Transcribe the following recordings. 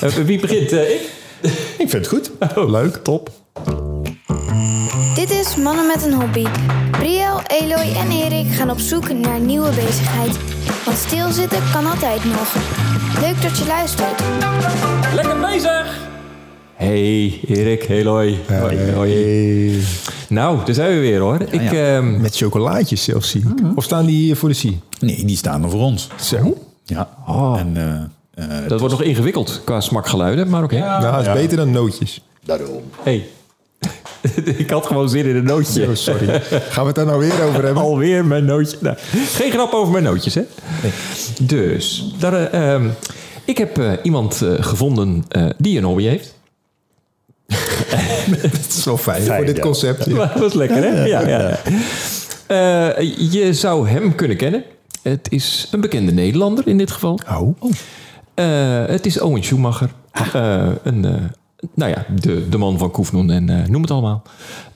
Eh, wie begint? Eh, ik? Ik vind het goed. Leuk, top. Dit is Mannen met een Hobby. Briel, Eloy en Erik gaan op zoek naar een nieuwe bezigheid. Want stilzitten kan altijd nog. Leuk dat je luistert. Lekker bezig! Hey Erik, hey Eloy. Hoi. Nou, daar zijn we weer hoor. Ik, ehm, Met chocolaatjes zelfs zie ik. Of staan die hier voor de zie? Nee, die staan er voor ons. Zo. Ja. Oh. En, eh, eh, dat wordt nog ingewikkeld qua smakgeluiden, maar oké. nou, het is ja. beter dan nootjes. daarom. Hey. ik had gewoon zin in een nootje. Oh, sorry. Gaan we het daar nou weer over hebben? Alweer mijn nootje. Nou, geen grap over mijn nootjes, hè? Dus, daar, eh, ehm, ik heb eh, iemand eh, gevonden eh, die een hobby heeft. Het is wel fijn, Fijn, voor dit ja. concept. Ja. Dat was lekker, hè? Ja, ja. Eh, je zou hem kunnen kennen. Het is een bekende Nederlander in dit geval. Oh. Eh, het is Owen Schumacher. Eh, een, eh, nou ja, de, de man van Koefnoen en eh, noem het allemaal.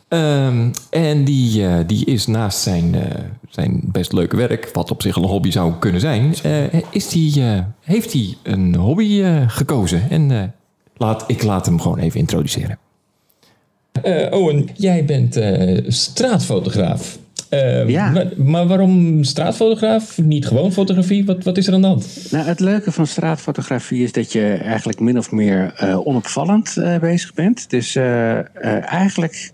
Ehm, en die, eh, die is naast zijn, eh, zijn best leuke werk, wat op zich een hobby zou kunnen zijn, eh, is die, eh, heeft hij een hobby eh, gekozen. En eh, laat, ik laat hem gewoon even introduceren. Eh, Owen, jij bent eh, straatfotograaf. Eh, Ja. Maar, maar waarom straatfotograaf? Niet gewoon fotografie? Wat, wat is er aan de hand? Nou, het leuke van straatfotografie is dat je eigenlijk min of meer eh, onopvallend eh, bezig bent. Dus eh, eigenlijk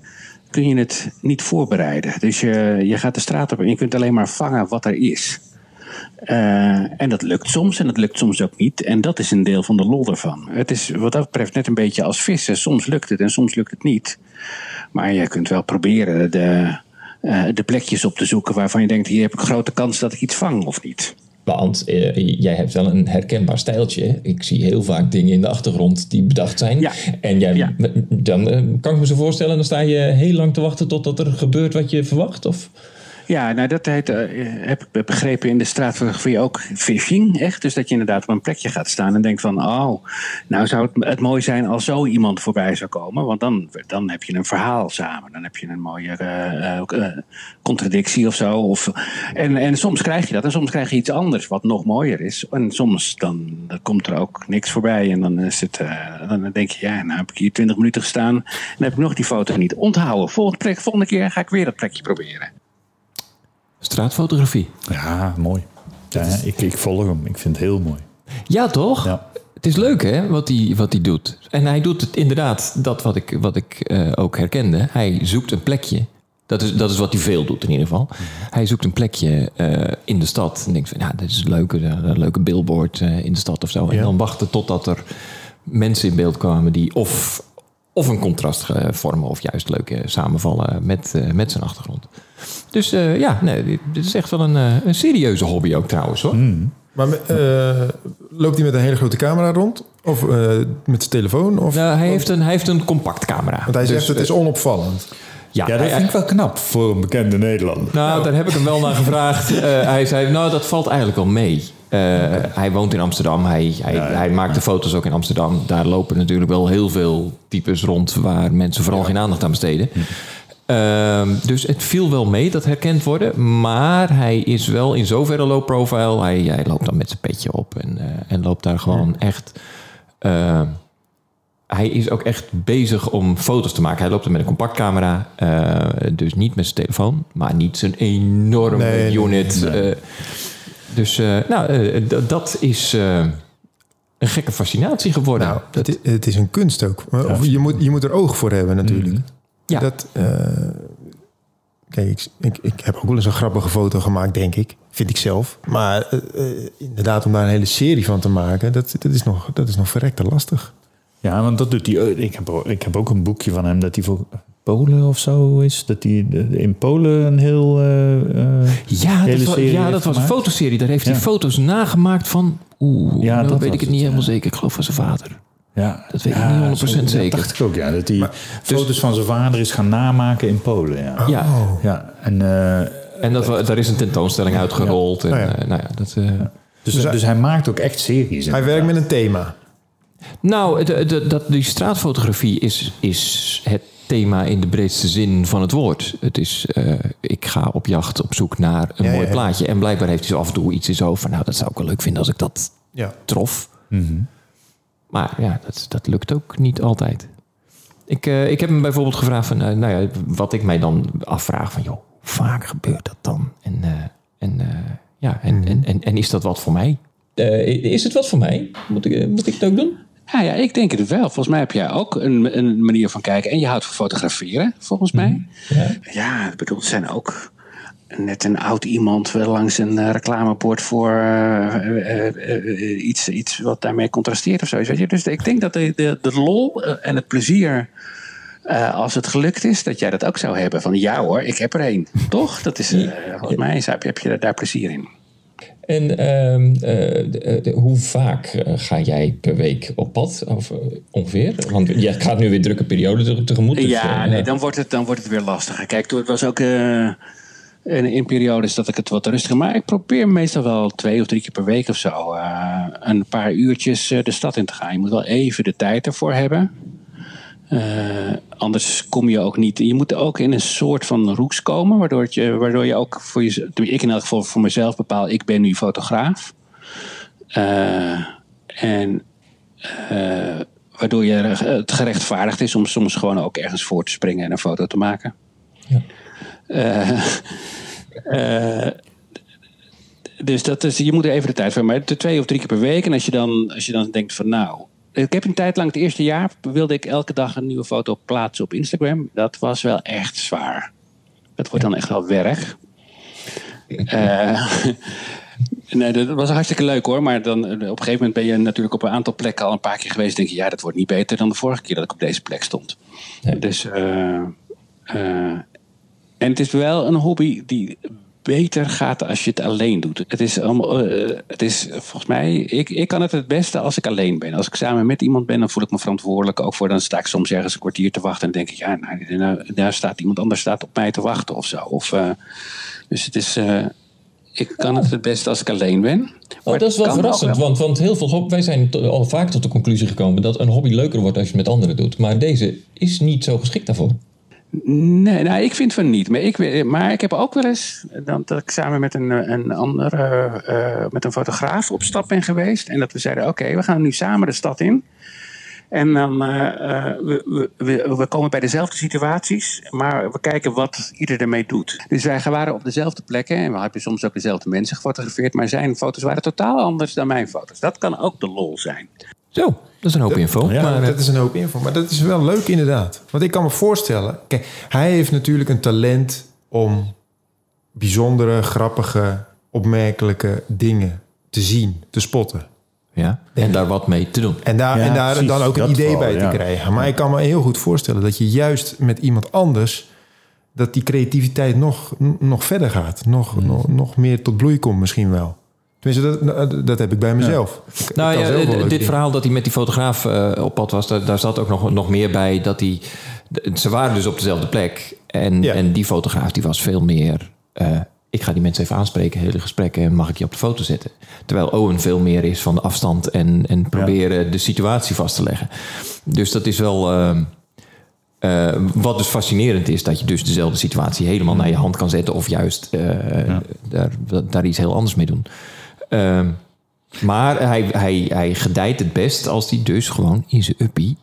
kun je het niet voorbereiden. Dus je, je gaat de straat op en je kunt alleen maar vangen wat er is. En dat lukt soms en dat lukt soms ook niet. En dat is een deel van de lol ervan. Het is wat dat betreft net een beetje als vissen. Soms lukt het en soms lukt het niet. Maar je kunt wel proberen de, eh, de plekjes op te zoeken waarvan je denkt: hier heb ik grote kans dat ik iets vang of niet. Want eh, jij hebt wel een herkenbaar stijltje. Ik zie heel vaak dingen in de achtergrond die bedacht zijn. Ja. En jij, Ja. dan eh, kan ik me zo voorstellen, dan sta je heel lang te wachten totdat er gebeurt wat je verwacht? Of? Ja, nou dat heet, eh, heb ik begrepen in de straatfotografie ook fishing. Echt? Dus dat je inderdaad op een plekje gaat staan en denkt van... oh, nou zou het, mooi zijn als zo iemand voorbij zou komen. Want dan, dan heb je een verhaal samen. Dan heb je een mooie eh, eh, contradictie of zo. Of, en, en soms krijg je dat en soms krijg je iets anders wat nog mooier is. En soms dan, dan komt er ook niks voorbij. En dan, is het, dan denk je, ja, nou heb ik hier twintig minuten gestaan... en heb ik nog die foto niet onthouden. Volgende, plek, volgende keer ga ik weer dat plekje proberen. Straatfotografie. Ja, mooi. Ja, ik, ik volg hem. Ik vind het heel mooi. Ja, toch? Ja. Het is leuk, hè, wat hij, wat hij doet. En hij doet het inderdaad, dat wat ik, wat ik eh, ook herkende. Hij zoekt een plekje. Dat is, dat is wat hij veel doet in ieder geval. Hij zoekt een plekje eh, in de stad. En denkt van, ja, dit is een leuke, een leuke billboard eh, in de stad of zo. En Ja. dan wachten totdat er mensen in beeld kwamen die of, of een contrast eh, vormen... of juist leuk eh, samenvallen met, eh, met zijn achtergrond. Dus eh, ja, nee, dit- is echt wel een, eh, een serieuze hobby ook trouwens, hoor. Maar eh, loopt hij met een hele grote camera rond? Of eh, met zijn telefoon? Of, Nou, hij, heeft een, hij heeft een compact camera. want hij zegt Dus, het is onopvallend. Ja, Ja, dat hij- vind ik wel knap voor een bekende Nederlander. Nou, daar heb ik hem wel naar gevraagd. Eh, hij zei, nou, dat valt eigenlijk wel mee. Eh, Hij woont in Amsterdam. Hij, hij, Ja, ja. hij maakt de foto's ook in Amsterdam. Daar lopen natuurlijk wel heel veel types rond... waar mensen vooral geen aandacht aan besteden. Ehm, dus het viel wel mee, dat herkend worden. Maar hij is wel in zoverre low profile. Hij, hij loopt dan met zijn petje op en, eh, en loopt daar gewoon echt... eh, hij is ook echt bezig om foto's te maken. Hij loopt er met een compactcamera. eh, dus niet met zijn telefoon, maar niet zijn enorme Nee, nee, unit. Dus eh, nou, eh, dat is eh, een gekke fascinatie geworden. Nou, dat, het, het is een kunst ook. Of je, moet, je moet er oog voor hebben natuurlijk. ja. Dat, kijk, ik, ik, ik heb ook wel eens een grappige foto gemaakt, denk ik. Vind ik zelf. Maar inderdaad, om daar een hele serie van te maken... dat, dat, is, nog, dat is nog verrekte lastig. Ja, want dat doet hij. ook. Ik heb, ook- ik heb ook een boekje van hem dat hij voor Polen of zo is. Dat hij in Polen een heel. eh, eh, ja, hele dat, was, serie ja, heeft dat was een fotoserie. Daar heeft hij foto's nagemaakt van... Oeh, Ja, nou dat weet ik het het, niet helemaal ja. zeker. Ik geloof van zijn vader. Ja, Dat weet ik niet 100% zo- dat zeker. dacht ik ook, ja. Dat hij foto's van zijn vader is gaan namaken in Polen. Ja, Ja, Oh, ja en, eh, en dat, daar is een tentoonstelling uitgerold. En, Oh nou ja, dat, eh, dus, Dus dus, hij- hij maakt ook echt series. hij werkt met een thema. Nou, de, de, dat, die straatfotografie is, is het thema in de breedste zin van het woord. Het is, eh, ik ga op jacht op zoek naar een Ja, mooi ja, ja. plaatje. En blijkbaar heeft hij zo af en toe iets in zo van... nou, dat zou ik wel leuk vinden als ik dat Ja. trof. Mhm. Maar ja, dat, dat lukt ook niet altijd. Ik, eh, ik heb hem bijvoorbeeld gevraagd van, eh, nou ja, wat ik mij dan afvraag van, joh, hoe vaak gebeurt dat dan? En, eh, en, eh, ja, en, en, en, en is dat wat voor mij? is het wat voor mij? Moet ik, moet ik het ook doen? Ja, ja, ik denk het wel. Volgens mij heb jij ook een, een manier van kijken. En je houdt van fotograferen, volgens mij. Ja. Ja, ik bedoel, het zijn ook net een oud iemand wel langs een eh, reclamebord voor eh, eh, iets, iets wat daarmee contrasteert of zo. Weet je? Dus ik denk dat de, de, de lol en het plezier, eh, als het gelukt is, dat jij dat ook zou hebben. Van ja hoor, ik heb er één. Toch? Dat is, volgens mij heb je, heb je daar plezier in. En ehm, eh, de- de- hoe vaak eh, ga jij per week op pad? Of, eh, ongeveer? Want je gaat nu weer drukke periode te- tegemoet. dus, ja, eh, nee, dan wordt, het, dan wordt het weer lastiger. Kijk, toen- het was ook eh, in, in periodes dat ik het wat rustiger... Maar ik probeer meestal wel twee of drie keer per week of zo... eh, een paar uurtjes eh, de stad in te gaan. Je moet wel even de tijd ervoor hebben. Eh, anders kom je ook niet... Je moet ook in een soort van roeks komen... waardoor, het je, waardoor je ook voor je... Ik in elk geval voor mezelf bepaal... ik ben nu fotograaf. Eh, en... eh, waardoor je het gerechtvaardigd is om soms gewoon ook ergens voor te springen en een foto te maken. Ja. Dus dat is, je moet er even de tijd voor. Maar twee of drie keer per week. En als je dan, als je dan denkt van nou... Ik heb een tijd lang, het eerste jaar, wilde ik elke dag een nieuwe foto plaatsen op Instagram. Dat was wel echt zwaar. Dat wordt dan echt wel werk. Eh, nee, dat was hartstikke leuk hoor. Maar dan, eh, op een gegeven moment ben je natuurlijk op een aantal plekken al een paar keer geweest. denk je, ja, dat wordt niet beter dan de vorige keer dat ik op deze plek stond. Nee. Dus, eh, eh, en het is wel een hobby die beter gaat als je het alleen doet. Het is, allemaal, eh, het is volgens mij, ik, ik kan het het beste als ik alleen ben. Als ik samen met iemand ben, dan voel ik me verantwoordelijk ook voor. Dan sta ik soms ergens een kwartier te wachten en denk ik, ja, nou, nou, daar staat iemand anders staat op mij te wachten of zo. Of, eh, dus het is, eh, ik kan het het beste als ik alleen ben. Oh, dat is wel verrassend, wel. want, want heel veel hobby, wij zijn al vaak tot de conclusie gekomen dat een hobby leuker wordt als je het met anderen doet. Maar deze is niet zo geschikt daarvoor. Nee, nou, ik vind van niet. Maar ik, maar ik heb ook wel eens dan, dat ik samen met een, een andere, eh, met een fotograaf op stap ben geweest. En dat we zeiden, oké, we gaan nu samen de stad in. En dan, eh, eh, we, we, we, we komen bij dezelfde situaties, maar we kijken wat ieder ermee doet. Dus wij waren op dezelfde plekken en we hebben soms ook dezelfde mensen gefotografeerd. Maar zijn foto's waren totaal anders dan mijn foto's. Dat kan ook de lol zijn. Zo, dat is een hoop info. Ja, maar, dat is een hoop info. Maar dat is wel leuk inderdaad. Want ik kan me voorstellen... Kijk, hij heeft natuurlijk een talent om bijzondere, grappige, opmerkelijke dingen te zien, te spotten. ja, en daar wat mee te doen. En daar, Ja, en daar precies, dan ook een idee wel, bij ja. te krijgen. Maar ik kan me heel goed voorstellen dat je juist met iemand anders... dat die creativiteit nog, nog verder gaat. Nog, Mm. nog, nog meer tot bloei komt misschien wel. Tenminste, dat, dat heb ik bij mezelf. Ik Nou ja, wel dit verhaal dat hij met die fotograaf eh, op pad was, daar, daar zat ook nog, nog meer bij dat hij. Ze waren dus op dezelfde plek. En, Ja. en die fotograaf die was veel meer. eh, ik ga die mensen even aanspreken, hele gesprekken, en mag ik je op de foto zetten? Terwijl Owen veel meer is van de afstand en, en proberen de situatie vast te leggen. Dus dat is wel. ehm, eh, wat dus fascinerend is, dat je dus dezelfde situatie helemaal naar je hand kan zetten, of juist eh, daar, daar iets heel anders mee doen. Ehm, maar hij, hij, hij gedijt het best als hij dus gewoon in zijn uppie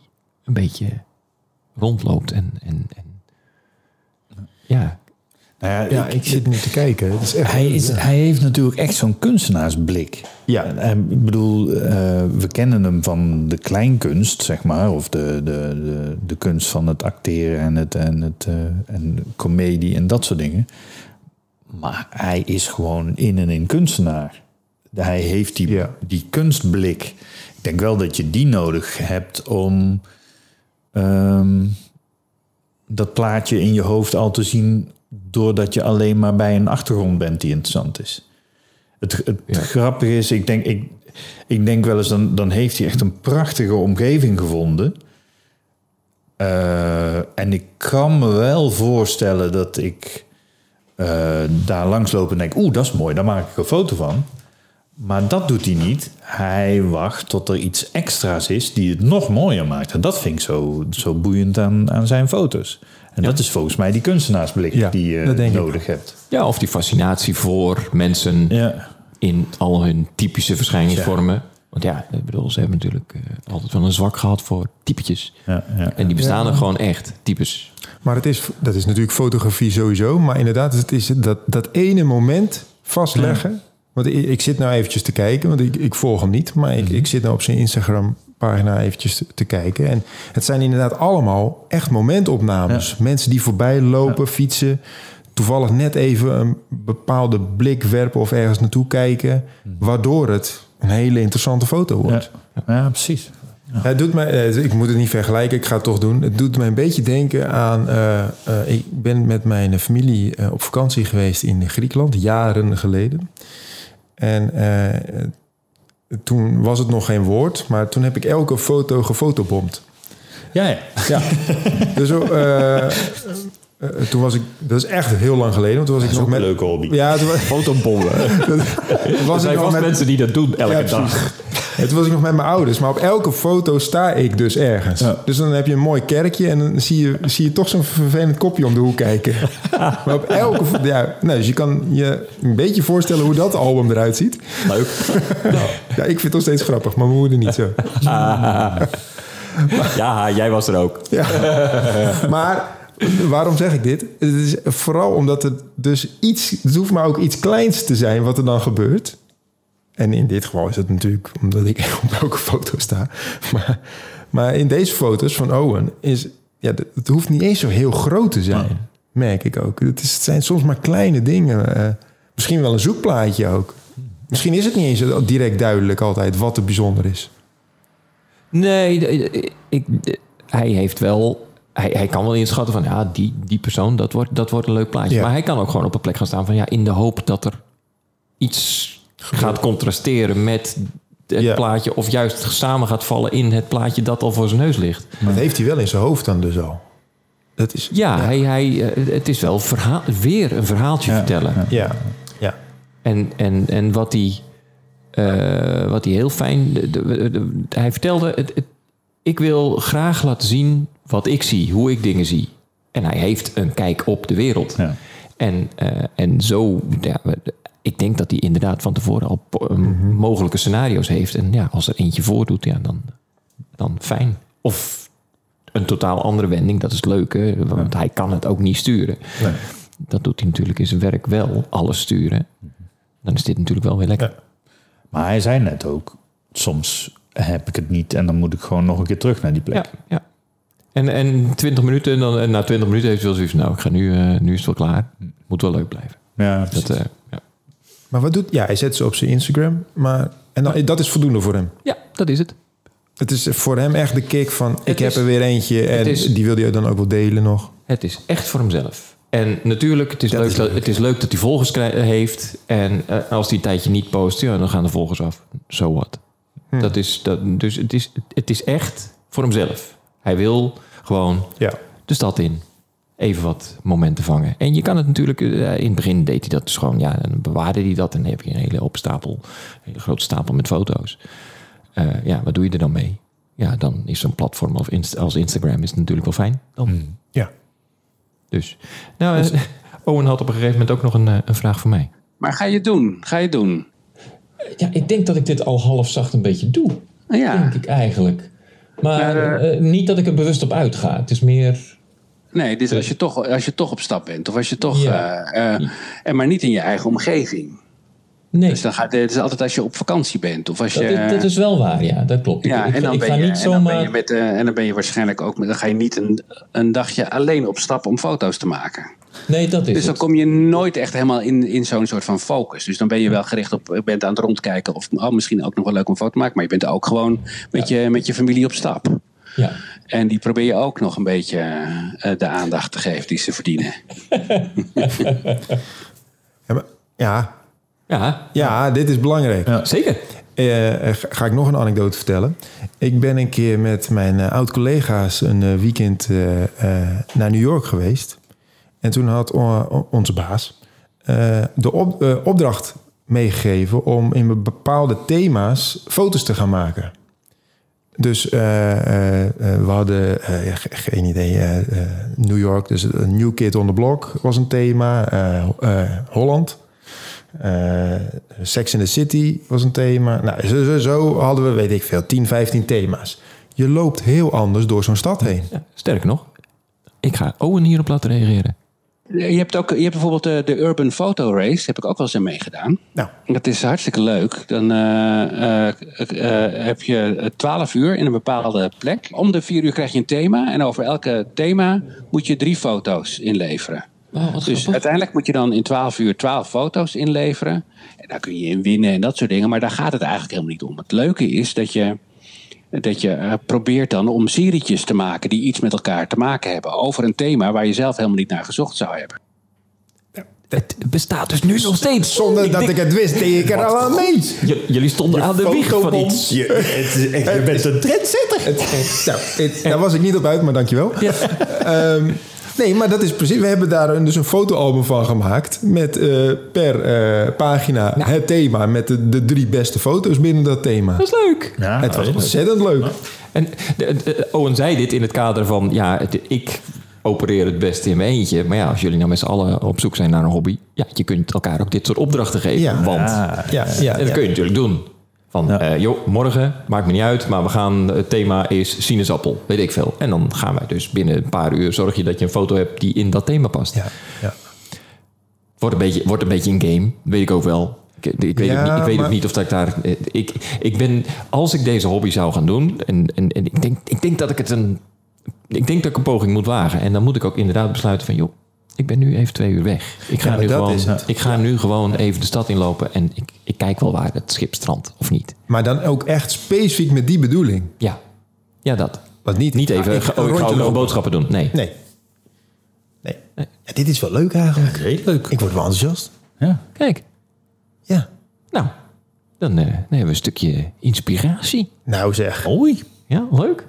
een beetje rondloopt. En, en, en ja, Nou ja, Ja, ik- ik zit nu te kijken. Het is echt, Hij, is, hij heeft natuurlijk echt zo'n kunstenaarsblik. Ja. Ik bedoel, eh, we kennen hem van de kleinkunst, zeg maar. Of de, de, de, de kunst van het acteren en, het, en, het, eh, en comedie en dat soort dingen. Maar hij is gewoon in en in kunstenaar. Hij heeft die, Ja. die kunstblik. Ik denk wel dat je die nodig hebt om ehm, dat plaatje in je hoofd al te zien... doordat je alleen maar bij een achtergrond bent die interessant is. Het, het grappige is, ik denk, ik, ik denk wel eens... Dan, dan heeft hij echt een prachtige omgeving gevonden... Eh, en ik kan me wel voorstellen dat ik eh, daar langsloop en denk... oeh, dat is mooi, daar maak ik een foto van. Maar dat doet hij niet. Hij wacht tot er iets extra's is die het nog mooier maakt. En dat vind ik zo, zo boeiend aan, aan zijn foto's. En dat is volgens mij die kunstenaarsblik Ja, die je ik nodig hebt. ja, of die fascinatie voor mensen Ja. in al hun typische verschijningsvormen. Want ja, ik bedoel, ze hebben natuurlijk eh, altijd wel een zwak gehad voor typetjes. Ja, ja. En die bestaan er gewoon echt, types. Maar het is, dat is natuurlijk fotografie sowieso. Maar inderdaad, het is dat, dat ene moment vastleggen. Want ik, ik zit nou eventjes te kijken, want ik, ik volg hem niet. Maar ik, ik zit nou op zijn Instagram pagina eventjes te, te kijken. En het zijn inderdaad allemaal echt momentopnames. Mensen die voorbij lopen, fietsen. Toevallig net even een bepaalde blik werpen of ergens naartoe kijken. Waardoor het een hele interessante foto wordt. Ja. Ja, precies. Het doet mij, eh, ik moet het niet vergelijken, ik ga het toch doen. Het doet mij een beetje denken aan. eh, eh, ik ben met mijn familie op vakantie geweest in Griekenland, jaren geleden. En eh, toen was het nog geen woord, maar toen heb ik elke foto gefotobomd. Ja, ja. Ja. dus eh, eh, toen was ik, dat is echt heel lang geleden. Want toen was ik Dat is nog ook een met. leuke hobby. Ja, toen was, Fotobommen. Er was ik zijn vast met, mensen die dat doen elke Ja, dag. Toen was ik nog met mijn ouders. Maar op elke foto sta ik dus ergens. Ja. Dus dan heb je een mooi kerkje... en dan zie je, zie je toch zo'n vervelend kopje om de hoek kijken. maar op elke... Ja, nou, dus je kan je een beetje voorstellen hoe dat album eruit ziet. Leuk. Ja, ik vind het nog steeds grappig, maar mijn moeder niet zo. Ja, jij was er ook. Maar waarom zeg ik dit? Het is vooral omdat het dus iets... Het hoeft maar ook iets kleins te zijn wat er dan gebeurt. En in dit geval is het natuurlijk omdat ik op elke foto sta. Maar, maar in deze foto's van Owen is... Ja, het hoeft niet eens zo heel groot te zijn. Merk ik ook. Het, is, het zijn soms maar kleine dingen. eh, misschien wel een zoekplaatje ook. Misschien is het niet eens direct duidelijk altijd wat er bijzonder is. Nee, ik, hij heeft wel... Hij, hij kan wel inschatten van, ja, die, die persoon, dat wordt, dat wordt een leuk plaatje. Ja. Maar hij kan ook gewoon op een plek gaan staan van, ja, in de hoop dat er iets gaat contrasteren met het Ja. plaatje... of juist samen gaat vallen in het plaatje dat al voor zijn neus ligt. Dat heeft hij wel in zijn hoofd dan dus al. Dat is... Ja, Hij, hij, eh, het is wel verhaal, weer een verhaaltje Ja, vertellen. ja. Ja. En, en, en wat hij, eh, wat hij heel fijn... de- de- de- hij vertelde, het, het- ik wil graag laten zien wat ik zie, hoe ik dingen zie. En hij heeft een kijk op de wereld. Ja. En, eh, en zo, ja, ik denk dat hij inderdaad van tevoren al po- eh, mogelijke scenario's heeft. En ja, als er eentje voordoet, ja, dan, dan fijn. Of een totaal andere wending, dat is leuk, hè? want hij kan het ook niet sturen. Dat doet hij natuurlijk in zijn werk wel, alles sturen. Dan is dit natuurlijk wel weer lekker. Ja. Maar hij zei net ook, soms heb ik het niet en dan moet ik gewoon nog een keer terug naar die plek. Ja, ja. En, en 20 minuten, en dan, en na 20 minuten heeft hij wel zoiets nou, ik ga nu, eh, nu is het wel klaar. Moet wel leuk blijven. Ja, Dat, precies. Maar wat doet... Ja, hij zet ze op zijn Instagram. Maar, en dan, dat is voldoende voor hem. ja, dat is het. Het is voor hem echt de kick van... ik heb er weer eentje en is- die wil hij dan ook wel delen nog. Het is echt voor hemzelf. En natuurlijk, het is, Dat leuk, is dat, het is leuk dat hij volgers heeft. En eh, als hij een tijdje niet post, ja, dan gaan de volgers af. So what? Hm. Dat is, dat, dus het is, het is echt voor hemzelf. Hij wil gewoon Ja. de stad in. Even wat momenten vangen. En je kan het natuurlijk... eh, in het begin deed hij dat dus gewoon... Ja, dan bewaarde hij dat. En dan heb je een hele open stapel... Een hele grote stapel met foto's. Eh, ja, wat doe je er dan mee? Ja, dan is zo'n platform als, Inst- als Instagram is natuurlijk wel fijn. Dan. Ja. Dus, nou, eh, Owen had op een gegeven moment ook nog een, een vraag voor mij. Maar ga je het doen? Ga je het doen? Ja, ik denk dat ik dit al half zacht een beetje doe. Ja. ik eigenlijk. Maar Maar, niet dat ik er bewust op uitga. Het is meer... Nee, dus als je, toch, als je toch op stap bent. Of als je toch... Ja. eh, eh, en maar niet in je eigen omgeving. Nee, Dus dan gaat, het is altijd als je op vakantie bent. Of als je, dat, is, dat is wel waar, ja. Dat klopt. ja, ik, en dan, ik ben ga je, niet en, dan ben zomaar... je met, eh, en dan ben je waarschijnlijk ook... met- Dan ga je niet een, een dagje alleen op stap om foto's te maken. Nee, dat is Dus dan het. kom je nooit echt helemaal in, in zo'n soort van focus. Dus dan ben je wel gericht op, je bent aan het rondkijken. Of oh, misschien ook nog wel leuk om foto te maken. Maar je bent ook gewoon met, je, met je familie op stap. Ja. En die probeer je ook nog een beetje eh, de aandacht te geven die ze verdienen. Ja, maar- ja, ja, ja, dit is belangrijk. Ja. zeker. Eh, ga ga ik nog een anekdote vertellen. Ik ben een keer met mijn eh, oud-collega's een eh, weekend eh, eh, naar New York geweest. En toen had onze baas eh, de op- eh, opdracht meegegeven om in bepaalde thema's foto's te gaan maken. Dus eh, eh, eh, we hadden, geen idee, New York, dus New Kid on the Block was een thema. Holland, Sex in the City was een thema. Nou, zo, zo, hadden we, weet ik veel, 10, 15 thema's. Je loopt heel anders door zo'n stad heen. Ja, sterker nog, ik ga Owen hierop laten reageren. Je hebt, ook, je hebt bijvoorbeeld de, de Urban Photo Race, heb ik ook wel eens aan meegedaan. Nou, Dat is hartstikke leuk. Dan eh, eh, eh, heb je 12 uur in een bepaalde plek. Om de vier uur krijg je een thema. En over elke thema moet je drie foto's inleveren. dus uiteindelijk moet je dan in 12 uur 12 foto's inleveren. En daar kun je in winnen en dat soort dingen. Maar daar gaat het eigenlijk helemaal niet om. Het leuke is dat je, dat je eh, probeert dan om serietjes te maken die iets met elkaar te maken hebben. Over een thema waar je zelf helemaal niet naar gezocht zou hebben. Het bestaat dus nu nog steeds. zonder dat ik het wist, deed ik er al aan mee. J- jullie stonden aan de wieg van iets. Je, het is echt, je bent een trendsetter. Nou, het- daar was ik niet op uit, maar dankjewel. Ehm, nee, maar dat is precies. We hebben daar een, dus een fotoalbum van gemaakt. Met eh, per eh, pagina het thema. Met de, de drie beste foto's binnen dat thema. Dat is leuk. Ja, het was leuk. ontzettend leuk. En de- de- Owen zei dit in het kader van, ja, het- ik opereer het beste in mijn eentje. Maar ja, als jullie nou met z'n allen op zoek zijn naar een hobby, ja, je kunt elkaar ook dit soort opdrachten geven. Ja. want Ja, ja, en dat ja. kun je natuurlijk doen. Van, eh, joh, morgen, maakt me niet uit, maar we gaan, het thema is sinaasappel, weet ik veel. En dan gaan wij dus binnen een paar uur, zorg je dat je een foto hebt die in dat thema past. Ja, ja. Wordt, een beetje, wordt een beetje een game, weet ik ook wel. Ik, ik weet, Ja, ook, niet, ik weet maar- ook niet of dat ik daar... eh, Ik, ik ben, als ik deze hobby zou gaan doen... En, en, en ik, denk, ik denk dat ik het een... Ik denk dat ik een poging moet wagen. En dan moet ik ook inderdaad besluiten van... joh, ik ben nu even twee uur weg. Ik ga, Ja, nu, dat gewoon, ik ga nu gewoon even de stad inlopen... en ik, ik kijk wel waar het schip strandt of niet. Maar dan ook echt specifiek met die bedoeling. Ja, ja dat. Want niet, Niet even, Ah, ik ga- oh, ik ook nog boodschappen doen. Nee. Nee. Nee. Ja, dit is wel leuk eigenlijk. Heel leuk. Ik word wel enthousiast. Ja. Kijk, Ja. nou, dan, eh, dan hebben we een stukje inspiratie. Nou zeg. Mooi. Ja, leuk.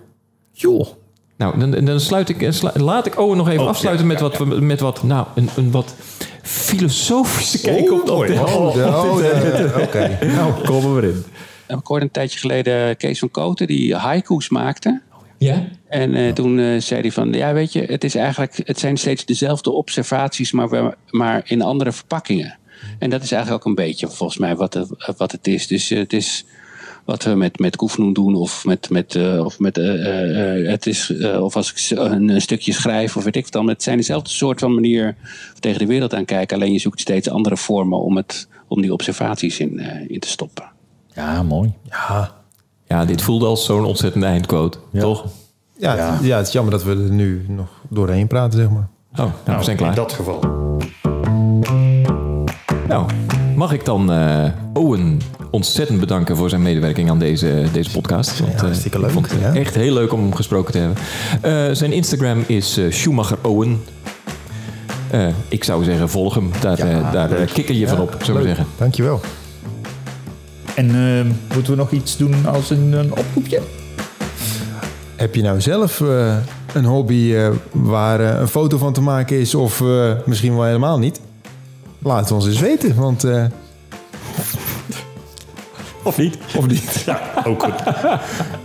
Joh. Nou, dan, dan sluit ik, slu- laat ik Owen nog even Oh, afsluiten ja, met, wat, met wat, nou, een, een wat filosofische kijk op, op dit. Oh, oh, de- oké. Nou, kom er in. Ik hoorde een tijdje geleden Kees van Koten die haiku's maakte. Ja? En eh, toen eh, zei hij van, ja weet je, het, is eigenlijk, het zijn steeds dezelfde observaties, maar, we- maar in andere verpakkingen. En dat is eigenlijk ook een beetje volgens mij wat het, wat het is. Dus eh, het is wat we met, met Koefnoen doen of met, met, eh, of met eh, eh, het is, of als ik een, een stukje schrijf of weet ik wat dan. Het zijn dezelfde soort van manier tegen de wereld aan kijken. Alleen je zoekt steeds andere vormen om, het, om die observaties in, eh, in te stoppen. Ja, mooi. Ja. Ja, dit voelde als zo'n ontzettende eindquote, toch? Ja, Ja. Het, ja, het is jammer dat we er nu nog doorheen praten, zeg maar. Oh, nou, we zijn klaar. In dat geval. Nou, mag ik dan eh, Owen ontzettend bedanken voor zijn medewerking aan deze, deze podcast. Want, eh, hartstikke ik leuk, vond het ja. echt heel leuk om hem gesproken te hebben. Eh, zijn Instagram is Schumacher Owen. Eh, ik zou zeggen, volg hem. Daar, daar kikker je van op, zou ik zeggen. Dankjewel. En eh, moeten we nog iets doen als een, een oproepje? Heb je nou zelf eh, een hobby waar een foto van te maken is of eh, misschien wel helemaal niet? Laat het ons eens weten, want... eh, Of niet? of niet. Ja, ook goed.